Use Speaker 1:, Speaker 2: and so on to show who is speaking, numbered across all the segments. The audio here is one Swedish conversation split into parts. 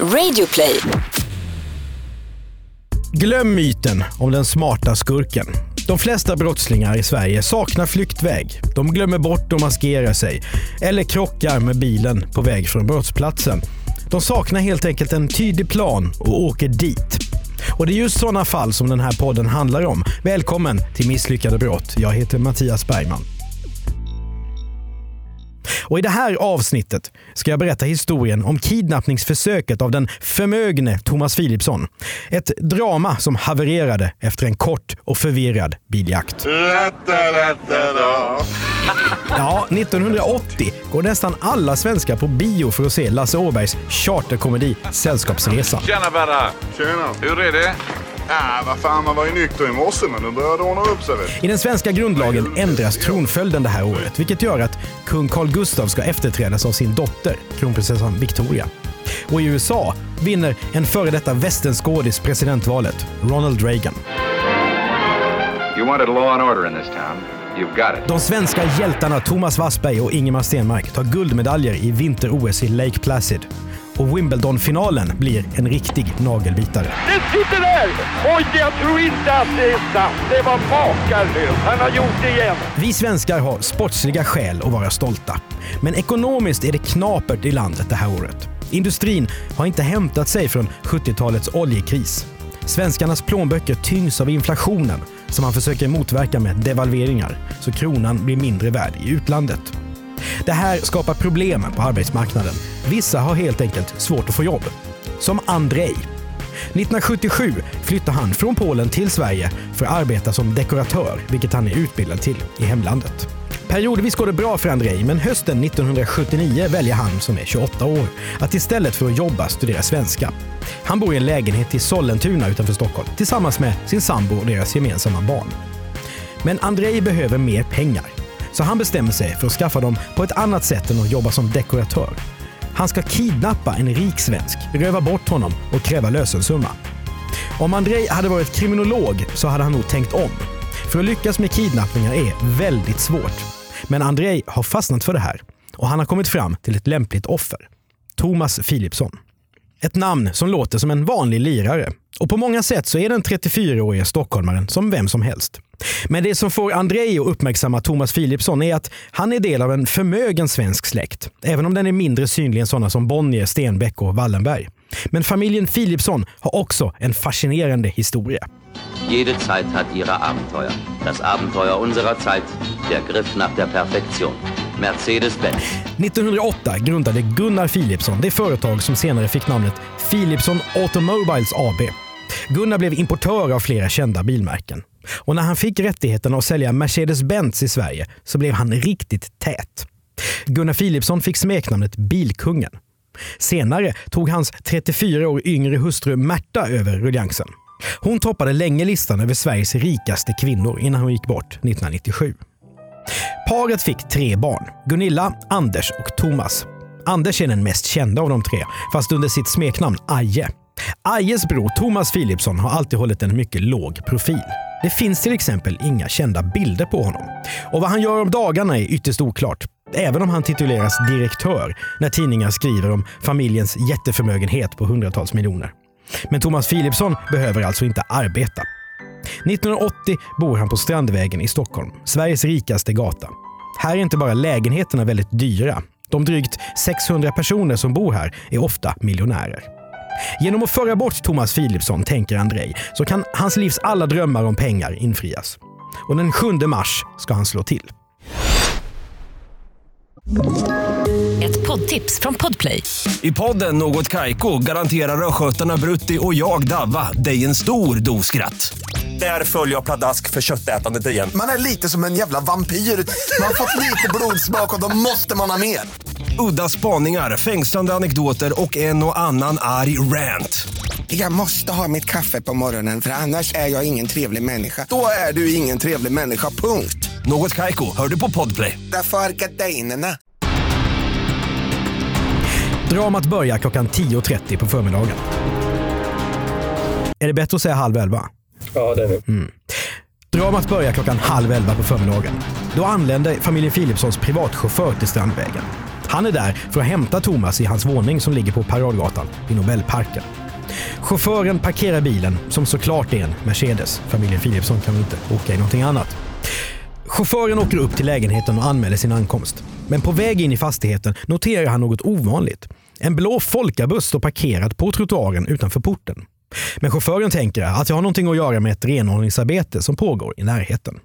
Speaker 1: Radioplay.
Speaker 2: Glöm myten om den smarta skurken. De flesta brottslingar i Sverige saknar flyktväg. De glömmer bort att maskera sig eller krockar med bilen på väg från brottsplatsen. De saknar helt enkelt en tydlig plan och åker dit. Och det är just sådana fall som den här podden handlar om. Välkommen till Misslyckade brott. Jag heter Mattias Bergman. Och I det här avsnittet ska jag berätta historien om kidnappningsförsöket av den förmögne Thomas Philipsson. Ett drama som havererade efter en kort och förvirrad biljakt. Ja, 1980 går nästan alla svenskar på bio för att se Lasse Åbergs charterkomedi Sällskapsresan.
Speaker 3: Tjena Berra!
Speaker 4: Tjena.
Speaker 3: Hur är det?
Speaker 4: Ja, vad fan, man var ju nykter i morse men nu börjar det ordna upp sig vet
Speaker 2: I den svenska grundlagen ändras tronföljden det här året, vilket gör att kung Carl Gustaf ska efterträdas av sin dotter, kronprinsessan Victoria. Och i USA vinner en före detta västernskådis presidentvalet, Ronald Reagan.
Speaker 3: You wanted law and order in this town. You've got it.
Speaker 2: De svenska hjältarna Thomas Wassberg och Ingemar Stenmark tar guldmedaljer i vinter-OS i Lake Placid. Och Wimbledon-finalen blir en riktig nagelbitare.
Speaker 5: Det sitter där! Oj, jag tror inte att det är sant. Det var makalöst. Han har gjort det igen.
Speaker 2: Vi svenskar har sportsliga skäl att vara stolta. Men ekonomiskt är det knapert i landet det här året. Industrin har inte hämtat sig från 70-talets oljekris. Svenskarnas plånböcker tyngs av inflationen som man försöker motverka med devalveringar, så kronan blir mindre värd i utlandet. Det här skapar problem på arbetsmarknaden. Vissa har helt enkelt svårt att få jobb. Som Andrej. 1977 flyttade han från Polen till Sverige för att arbeta som dekoratör, vilket han är utbildad till i hemlandet. Periodvis går det bra för Andrej, men hösten 1979 väljer han, som är 28 år, att istället för att jobba studera svenska. Han bor i en lägenhet i Sollentuna utanför Stockholm tillsammans med sin sambo och deras gemensamma barn. Men Andrej behöver mer pengar, så han bestämmer sig för att skaffa dem på ett annat sätt än att jobba som dekoratör. Han ska kidnappa en rik svensk, röva bort honom och kräva lösensumma. Om Andrei hade varit kriminolog så hade han nog tänkt om. För att lyckas med kidnappningar är väldigt svårt. Men Andrei har fastnat för det här och han har kommit fram till ett lämpligt offer. Thomas Philipsson. Ett namn som låter som en vanlig lirare. Och på många sätt så är den 34-årige stockholmaren som vem som helst. Men det som får Andrei att uppmärksamma Thomas Philipsson är att han är del av en förmögen svensk släkt. Även om den är mindre synlig än sådana som Bonnier, Stenbeck och Wallenberg. Men familjen Philipsson har också en fascinerande historia.
Speaker 6: Jede Zeit hat ihre Abenteuer. Das Abenteuer unserer Zeit, der Griff nach der Perfektion. Mercedes-Benz.
Speaker 2: 1908 grundade Gunnar Philipsson det företag som senare fick namnet Philipsson Automobiles AB. Gunnar blev importör av flera kända bilmärken. Och när han fick rättigheten att sälja Mercedes-Benz i Sverige så blev han riktigt tät. Gunnar Philipsson fick smeknamnet Bilkungen. Senare tog hans 34 år yngre hustru Märta över ruljangsen. Hon toppade länge listan över Sveriges rikaste kvinnor innan hon gick bort 1997. Paret fick tre barn. Gunilla, Anders och Thomas. Anders är den mest kända av de tre, fast under sitt smeknamn Aje. Ajes bror Thomas Philipsson har alltid hållit en mycket låg profil. Det finns till exempel inga kända bilder på honom. Och vad han gör om dagarna är ytterst oklart. Även om han tituleras direktör när tidningar skriver om familjens jätteförmögenhet på hundratals miljoner. Men Thomas Philipsson behöver alltså inte arbeta. 1980 bor han på Strandvägen i Stockholm, Sveriges rikaste gata. Här är inte bara lägenheterna väldigt dyra. De drygt 600 personer som bor här är ofta miljonärer. Genom att föra bort Thomas Philipsson, tänker Andrej, så kan hans livs alla drömmar om pengar infrias. Och den 7 mars ska han slå till.
Speaker 1: Ett poddtips från Podplay.
Speaker 7: I podden Något Kaiko garanterar östgötarna Brutti och jag, Davva, dig en stor dos skratt. Där följer jag pladask för köttätandet igen.
Speaker 8: Man är lite som en jävla vampyr. Man har fått lite blodsmak och då måste man ha mer.
Speaker 7: Udda spaningar, fängslande anekdoter och en och annan arg rant.
Speaker 8: Jag måste ha mitt kaffe på morgonen för annars är jag ingen trevlig människa. Då är du ingen trevlig människa, punkt.
Speaker 7: Något Kaiko, hör du på Podplay.
Speaker 8: Därför är gardinerna.
Speaker 2: Dramat börjar klockan 10.30 på förmiddagen. Är det bättre att säga halv elva?
Speaker 9: Ja, det är det.
Speaker 2: Dramat börjar klockan halv elva på förmiddagen. Då anländer familjen Philipssons privatchaufför till Strandvägen. Han är där för att hämta Thomas i hans våning som ligger på Paradgatan i Nobelparken. Chauffören parkerar bilen, som såklart är en Mercedes. Familjen Philipsson kan väl inte åka i någonting annat. Chauffören åker upp till lägenheten och anmäler sin ankomst. Men på väg in i fastigheten noterar han något ovanligt. En blå folkabuss står parkerad på trottoaren utanför porten. Men chauffören tänker att det har någonting att göra med ett renhållningsarbete som pågår i närheten.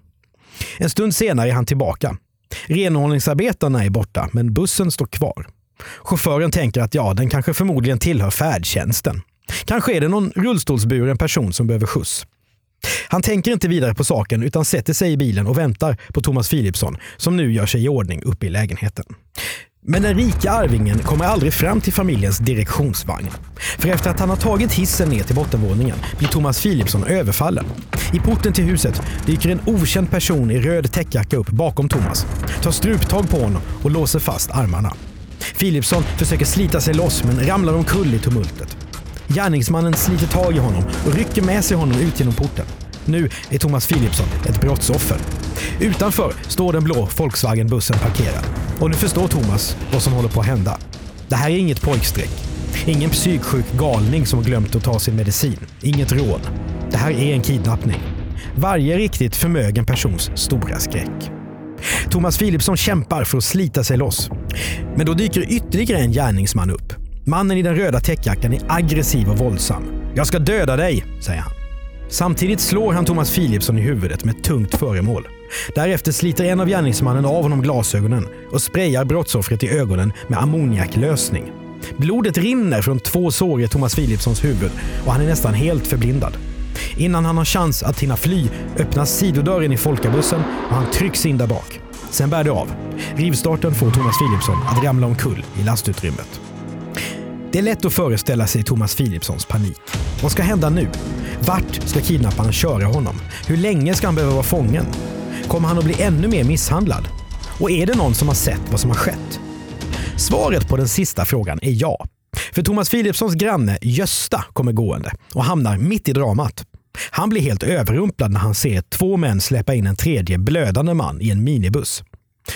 Speaker 2: En stund senare är han tillbaka. Renhållningsarbetarna är borta, men bussen står kvar. Chauffören tänker att ja, den kanske förmodligen tillhör färdtjänsten. Kanske är det någon rullstolsburen person som behöver skjuts. Han tänker inte vidare på saken utan sätter sig i bilen och väntar på Thomas Philipsson som nu gör sig i ordning uppe i lägenheten. Men den rika arvingen kommer aldrig fram till familjens direktionsvagn. För efter att han har tagit hissen ner till bottenvåningen blir Thomas Philipsson överfallen. I porten till huset dyker en okänd person i röd täckjacka upp bakom Thomas, tar struptag på honom och låser fast armarna. Philipsson försöker slita sig loss men ramlar omkull i tumultet. Gärningsmannen sliter tag i honom och rycker med sig honom ut genom porten. Nu är Thomas Philipsson ett brottsoffer. Utanför står den blå Volkswagen-bussen parkerad. Och nu förstår Thomas vad som håller på att hända. Det här är inget pojkstreck. Ingen psyksjuk galning som har glömt att ta sin medicin. Inget rån. Det här är en kidnappning. Varje riktigt förmögen persons stora skräck. Thomas Philipsson kämpar för att slita sig loss. Men då dyker ytterligare en gärningsman upp. Mannen i den röda täckjackan är aggressiv och våldsam. Jag ska döda dig, säger han. Samtidigt slår han Thomas Philipsson i huvudet med ett tungt föremål. Därefter sliter en av gärningsmannen av honom glasögonen och sprayar brottsoffret i ögonen med ammoniaklösning. Blodet rinner från två sår i Thomas Philipssons huvud och han är nästan helt förblindad. Innan han har chans att hinna fly öppnas sidodörren i folkabussen och han trycks in där bak. Sen bär det av. Rivstarten får Thomas Philipsson att ramla omkull i lastutrymmet. Det är lätt att föreställa sig Thomas Philipssons panik. Vad ska hända nu? Vart ska kidnapparna köra honom? Hur länge ska han behöva vara fången? Kommer han att bli ännu mer misshandlad? Och är det någon som har sett vad som har skett? Svaret på den sista frågan är ja. För Thomas Philipssons granne Gösta kommer gående och hamnar mitt i dramat. Han blir helt överrumplad när han ser två män släppa in en tredje blödande man i en minibuss.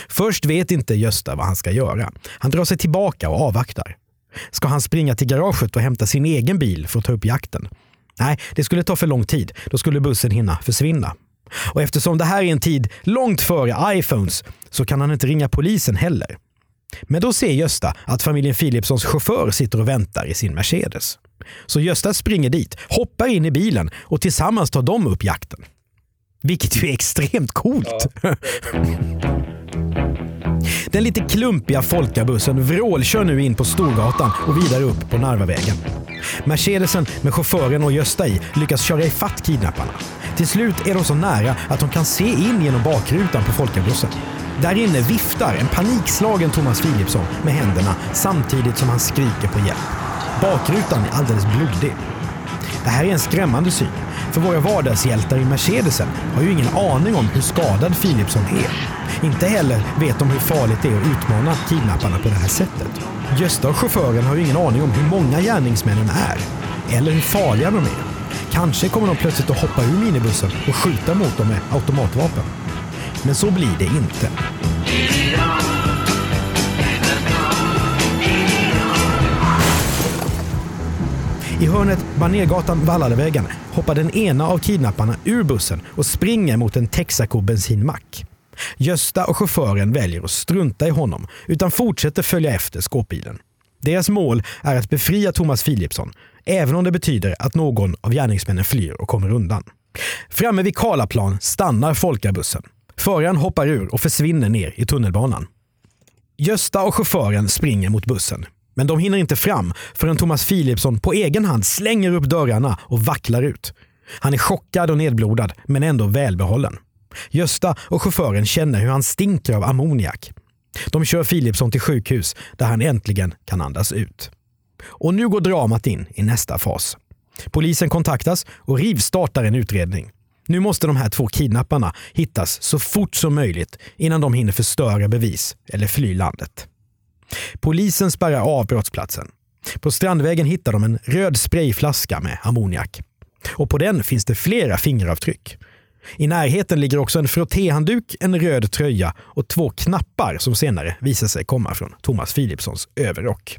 Speaker 2: Först vet inte Gösta vad han ska göra. Han drar sig tillbaka och avvaktar. Ska han springa till garaget och hämta sin egen bil för att ta upp jakten? Nej, det skulle ta för lång tid. Då skulle bussen hinna försvinna. Och eftersom det här är en tid långt före iPhones så kan han inte ringa polisen heller. Men då ser Gösta att familjen Philipssons chaufför sitter och väntar i sin Mercedes. Så Gösta springer dit, hoppar in i bilen och tillsammans tar de upp jakten. Vilket ju är extremt coolt. Ja. Den lite klumpiga folkabussen vrålkör nu in på Storgatan och vidare upp på Narvavägen. Mercedesen med chauffören och Gösta i lyckas köra ifatt kidnapparna. Till slut är de så nära att de kan se in genom bakrutan på folkabussen. Där inne viftar en panikslagen Thomas Philipsson med händerna samtidigt som han skriker på hjälp. Bakrutan är alldeles blodig. Det här är en skrämmande syn, för våra vardagshjältar i Mercedesen har ju ingen aning om hur skadad Philipsson är. Inte heller vet de hur farligt det är att utmana kidnapparna på det här sättet. Gösta och chauffören har ju ingen aning om hur många gärningsmännen är. Eller hur farliga de är. Kanske kommer de plötsligt att hoppa ur minibussen och skjuta mot dem med automatvapen. Men så blir det inte. I hörnet Banergatan-Vallalavägen hoppar den ena av kidnapparna ur bussen och springer mot en Texaco bensinmack. Gösta och chauffören väljer att strunta i honom utan fortsätter följa efter skåpbilen. Deras mål är att befria Thomas Philipsson, även om det betyder att någon av gärningsmännen flyr och kommer undan. Framme vid Karlaplan stannar folkabussen. Föraren hoppar ur och försvinner ner i tunnelbanan. Gösta och chauffören springer mot bussen. Men de hinner inte fram förrän Thomas Philipsson på egen hand slänger upp dörrarna och vacklar ut. Han är chockad och nedblodad, men ändå välbehållen. Gösta och chauffören känner hur han stinker av ammoniak. De kör Philipsson till sjukhus där han äntligen kan andas ut. Och nu går dramat in i nästa fas. Polisen kontaktas och rivstartar en utredning. Nu måste de här två kidnapparna hittas så fort som möjligt innan de hinner förstöra bevis eller fly landet. Polisen spärrar av brottsplatsen. På Strandvägen hittar de en röd sprayflaska med ammoniak. Och på den finns det flera fingeravtryck. I närheten ligger också en frottéhandduk, en röd tröja och två knappar som senare visar sig komma från Thomas Philipssons överrock.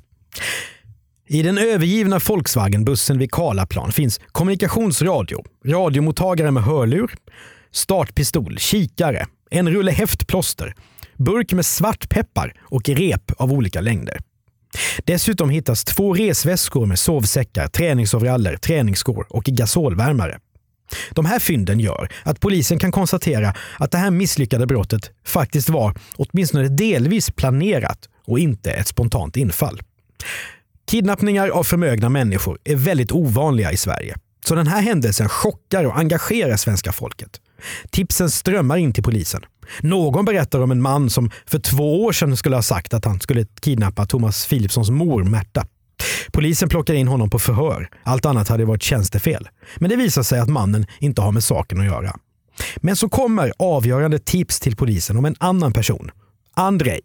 Speaker 2: I den övergivna Volkswagenbussen vid Karlaplan finns kommunikationsradio, radiomottagare med hörlur, startpistol, kikare, en rulle häftplåster, burk med svartpeppar och rep av olika längder. Dessutom hittas två resväskor med sovsäckar, träningsoveraller, träningsskor och gasolvärmare. De här fynden gör att polisen kan konstatera att det här misslyckade brottet faktiskt var åtminstone delvis planerat och inte ett spontant infall. Kidnappningar av förmögna människor är väldigt ovanliga i Sverige. Så den här händelsen chockar och engagerar svenska folket. Tipsen strömmar in till polisen. Någon berättar om en man som för två år sedan skulle ha sagt att han skulle kidnappa Thomas Philipssons mor Märta. Polisen plockar in honom på förhör. Allt annat hade varit tjänstefel. Men det visar sig att mannen inte har med saken att göra. Men så kommer avgörande tips till polisen om en annan person. Andrej.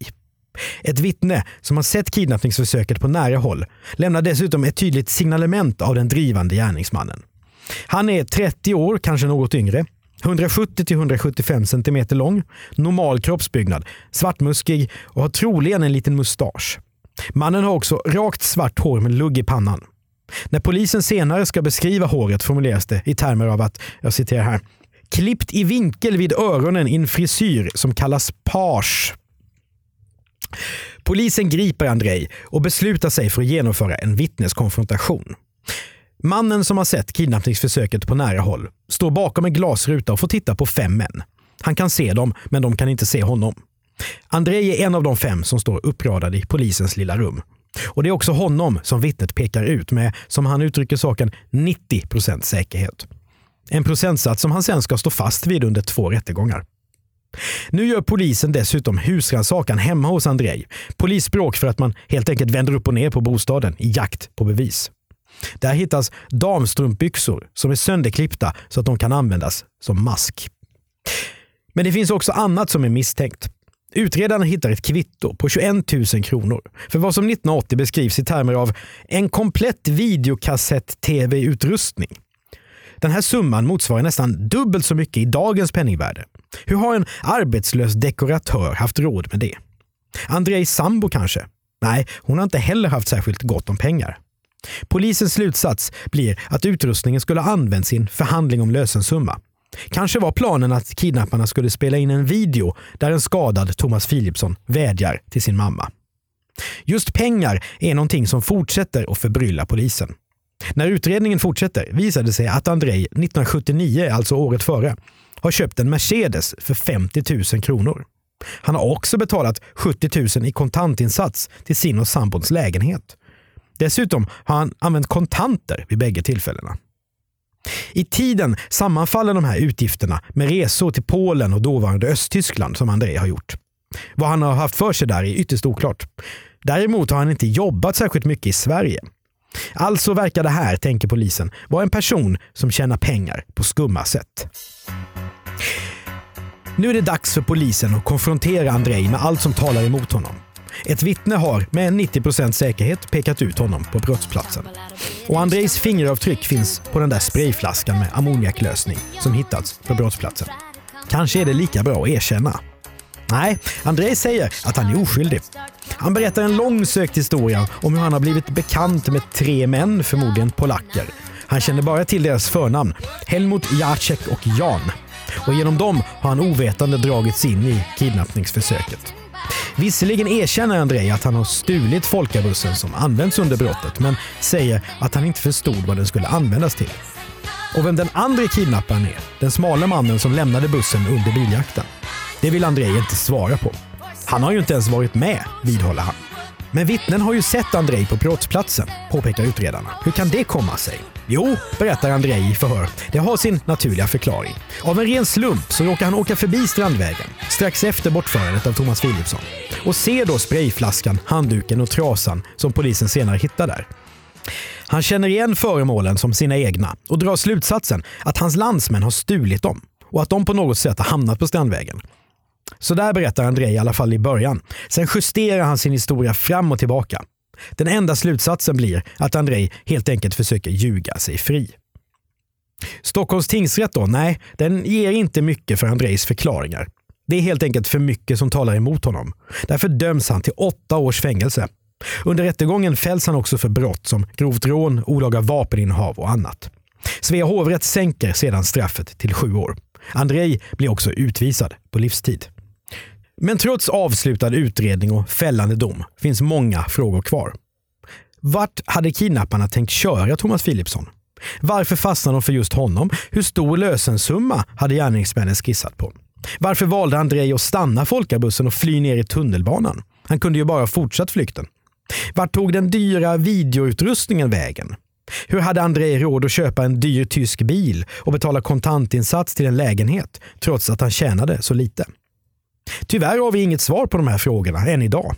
Speaker 2: Ett vittne som har sett kidnappningsförsöket på nära håll lämnar dessutom ett tydligt signalement av den drivande gärningsmannen. Han är 30 år, kanske något yngre. 170-175 cm lång, normal kroppsbyggnad, svartmuskig och har troligen en liten mustasch. Mannen har också rakt svart hår med lugg i pannan. När polisen senare ska beskriva håret formuleras det i termer av att, jag citerar här, klippt i vinkel vid öronen i en frisyr som kallas page. Polisen griper Andrei och beslutar sig för att genomföra en vittneskonfrontation. Mannen som har sett kidnappningsförsöket på nära håll står bakom en glasruta och får titta på fem män. Han kan se dem, men de kan inte se honom. Andrei är en av de fem som står uppradade i polisens lilla rum. Och Det är också honom som vittnet pekar ut med, som han uttrycker saken, 90% säkerhet. En procentsats som han sen ska stå fast vid under två rättegångar. Nu gör polisen dessutom husrannsakan hemma hos Andrej. Polisspråk för att man helt enkelt vänder upp och ner på bostaden i jakt på bevis. Där hittas damstrumpbyxor som är sönderklippta så att de kan användas som mask. Men det finns också annat som är misstänkt. Utredarna hittar ett kvitto på 21 000 kronor för vad som 1980 beskrivs i termer av en komplett videokassett-tv-utrustning. Den här summan motsvarar nästan dubbelt så mycket i dagens penningvärde. Hur har en arbetslös dekoratör haft råd med det? Andrei sambo kanske? Nej, hon har inte heller haft särskilt gott om pengar. Polisens slutsats blir att utrustningen skulle ha använts i en förhandling om lösensumma. Kanske var planen att kidnapparna skulle spela in en video där en skadad Thomas Philipsson vädjar till sin mamma. Just pengar är någonting som fortsätter att förbrylla polisen. När utredningen fortsätter visar det sig att Andrei 1979, alltså året före, har köpt en Mercedes för 50 000 kronor. Han har också betalat 70 000 i kontantinsats till sin och sambons lägenhet. Dessutom har han använt kontanter vid bägge tillfällena. I tiden sammanfaller de här utgifterna med resor till Polen och dåvarande Östtyskland som André har gjort. Vad han har haft för sig där är ytterst oklart. Däremot har han inte jobbat särskilt mycket i Sverige. Alltså verkar det här, tänker polisen, vara en person som tjänar pengar på skumma sätt. Nu är det dags för polisen att konfrontera Andrei med allt som talar emot honom. Ett vittne har med 90% säkerhet pekat ut honom på brottsplatsen. Och Andrejs fingeravtryck finns på den där sprayflaskan med ammoniaklösning som hittats på brottsplatsen. Kanske är det lika bra att erkänna. Nej, Andrej säger att han är oskyldig. Han berättar en långsökt historia om hur han har blivit bekant med tre män, förmodligen polacker. Han känner bara till deras förnamn, Helmut, Jacek och Jan. Och genom dem har han ovetande dragits in i kidnappningsförsöket. Visserligen erkänner Andrei att han har stulit folkabussen som används under brottet, men säger att han inte förstod vad den skulle användas till. Och vem den andra kidnapparen är, den smala mannen som lämnade bussen under biljakten, det vill Andrei inte svara på. Han har ju inte ens varit med, vidhåller han. Men vittnen har ju sett Andrei på brottsplatsen, påpekar utredarna. Hur kan det komma sig? Jo, berättar Andrei i förhör. Det har sin naturliga förklaring. Av en ren slump så råkar han åka förbi Strandvägen strax efter bortförandet av Thomas Philipsson och ser då sprayflaskan, handduken och trasan som polisen senare hittar där. Han känner igen föremålen som sina egna och drar slutsatsen att hans landsmän har stulit dem och att de på något sätt har hamnat på Strandvägen. Så där berättar Andrei i alla fall i början. Sen justerar han sin historia fram och tillbaka. Den enda slutsatsen blir att Andrei helt enkelt försöker ljuga sig fri. Stockholms tingsrätt då? Nej, den ger inte mycket för Andrejs förklaringar. Det är helt enkelt för mycket som talar emot honom. Därför döms han till åtta års fängelse. Under rättegången fälls han också för brott som grovt rån, olaga vapeninnehav och annat. Svea hovrätt sänker sedan straffet till sju år. Andrei blir också utvisad på livstid. Men trots avslutad utredning och fällande dom finns många frågor kvar. Vart hade kidnapparna tänkt köra Thomas Philipsson? Varför fastnade de för just honom? Hur stor lösensumma hade gärningsmännen skissat på? Varför valde Andrei att stanna folkabussen och fly ner i tunnelbanan? Han kunde ju bara ha fortsatt flykten. Vart tog den dyra videoutrustningen vägen? Hur hade Andrei råd att köpa en dyr tysk bil och betala kontantinsats till en lägenhet trots att han tjänade så lite? Tyvärr har vi inget svar på de här frågorna än idag.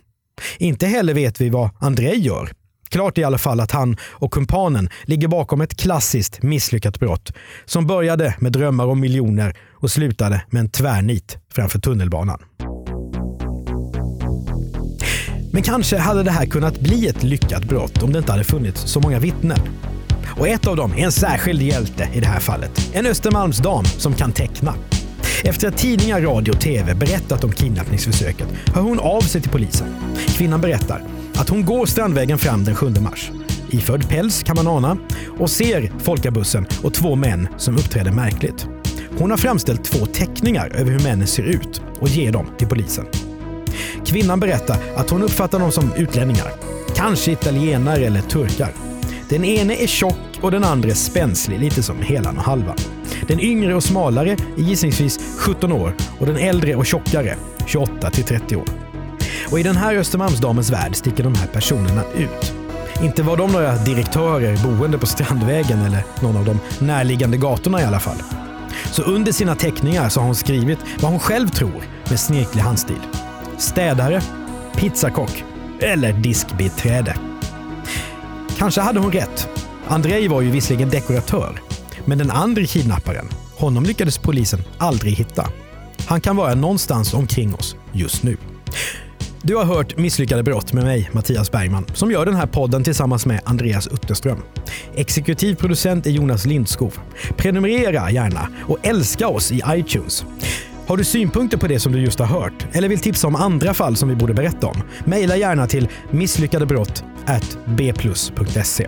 Speaker 2: Inte heller vet vi vad André gör. Klart är i alla fall att han och kumpanen ligger bakom ett klassiskt misslyckat brott som började med drömmar om miljoner och slutade med en tvärnit framför tunnelbanan. Men kanske hade det här kunnat bli ett lyckat brott om det inte hade funnits så många vittnen. Och ett av dem är en särskild hjälte i det här fallet. En Östermalmsdam som kan teckna. Efter att tidningar, radio och tv berättat om kidnappningsförsöket hör hon av sig till polisen. Kvinnan berättar att hon går Strandvägen fram den 7 mars. Iförd päls kan man ana och ser folkabussen och två män som uppträder märkligt. Hon har framställt två teckningar över hur männen ser ut och ger dem till polisen. Kvinnan berättar att hon uppfattar dem som utlänningar. Kanske italienare eller turkar. Den ene är tjock och den andra spänslig, lite som Helan och Halvan. Den yngre och smalare är gissningsvis 17 år och den äldre och tjockare 28 till 30 år. Och i den här Östermalmsdamens värld sticker de här personerna ut. Inte var de några direktörer boende på Strandvägen eller någon av de närliggande gatorna i alla fall. Så under sina teckningar så har hon skrivit vad hon själv tror med snirklig handstil. Städare, pizzakock eller diskbiträde. Kanske hade hon rätt. Andrei var ju visserligen dekoratör, men den andra kidnapparen, honom lyckades polisen aldrig hitta. Han kan vara någonstans omkring oss just nu. Du har hört Misslyckade brott med mig, Mattias Bergman, som gör den här podden tillsammans med Andreas Utterström. Exekutiv producent är Jonas Lindskov. Prenumerera gärna och älska oss i iTunes. Har du synpunkter på det som du just har hört eller vill tipsa om andra fall som vi borde berätta om? Mejla gärna till misslyckadebrott@bplus.se.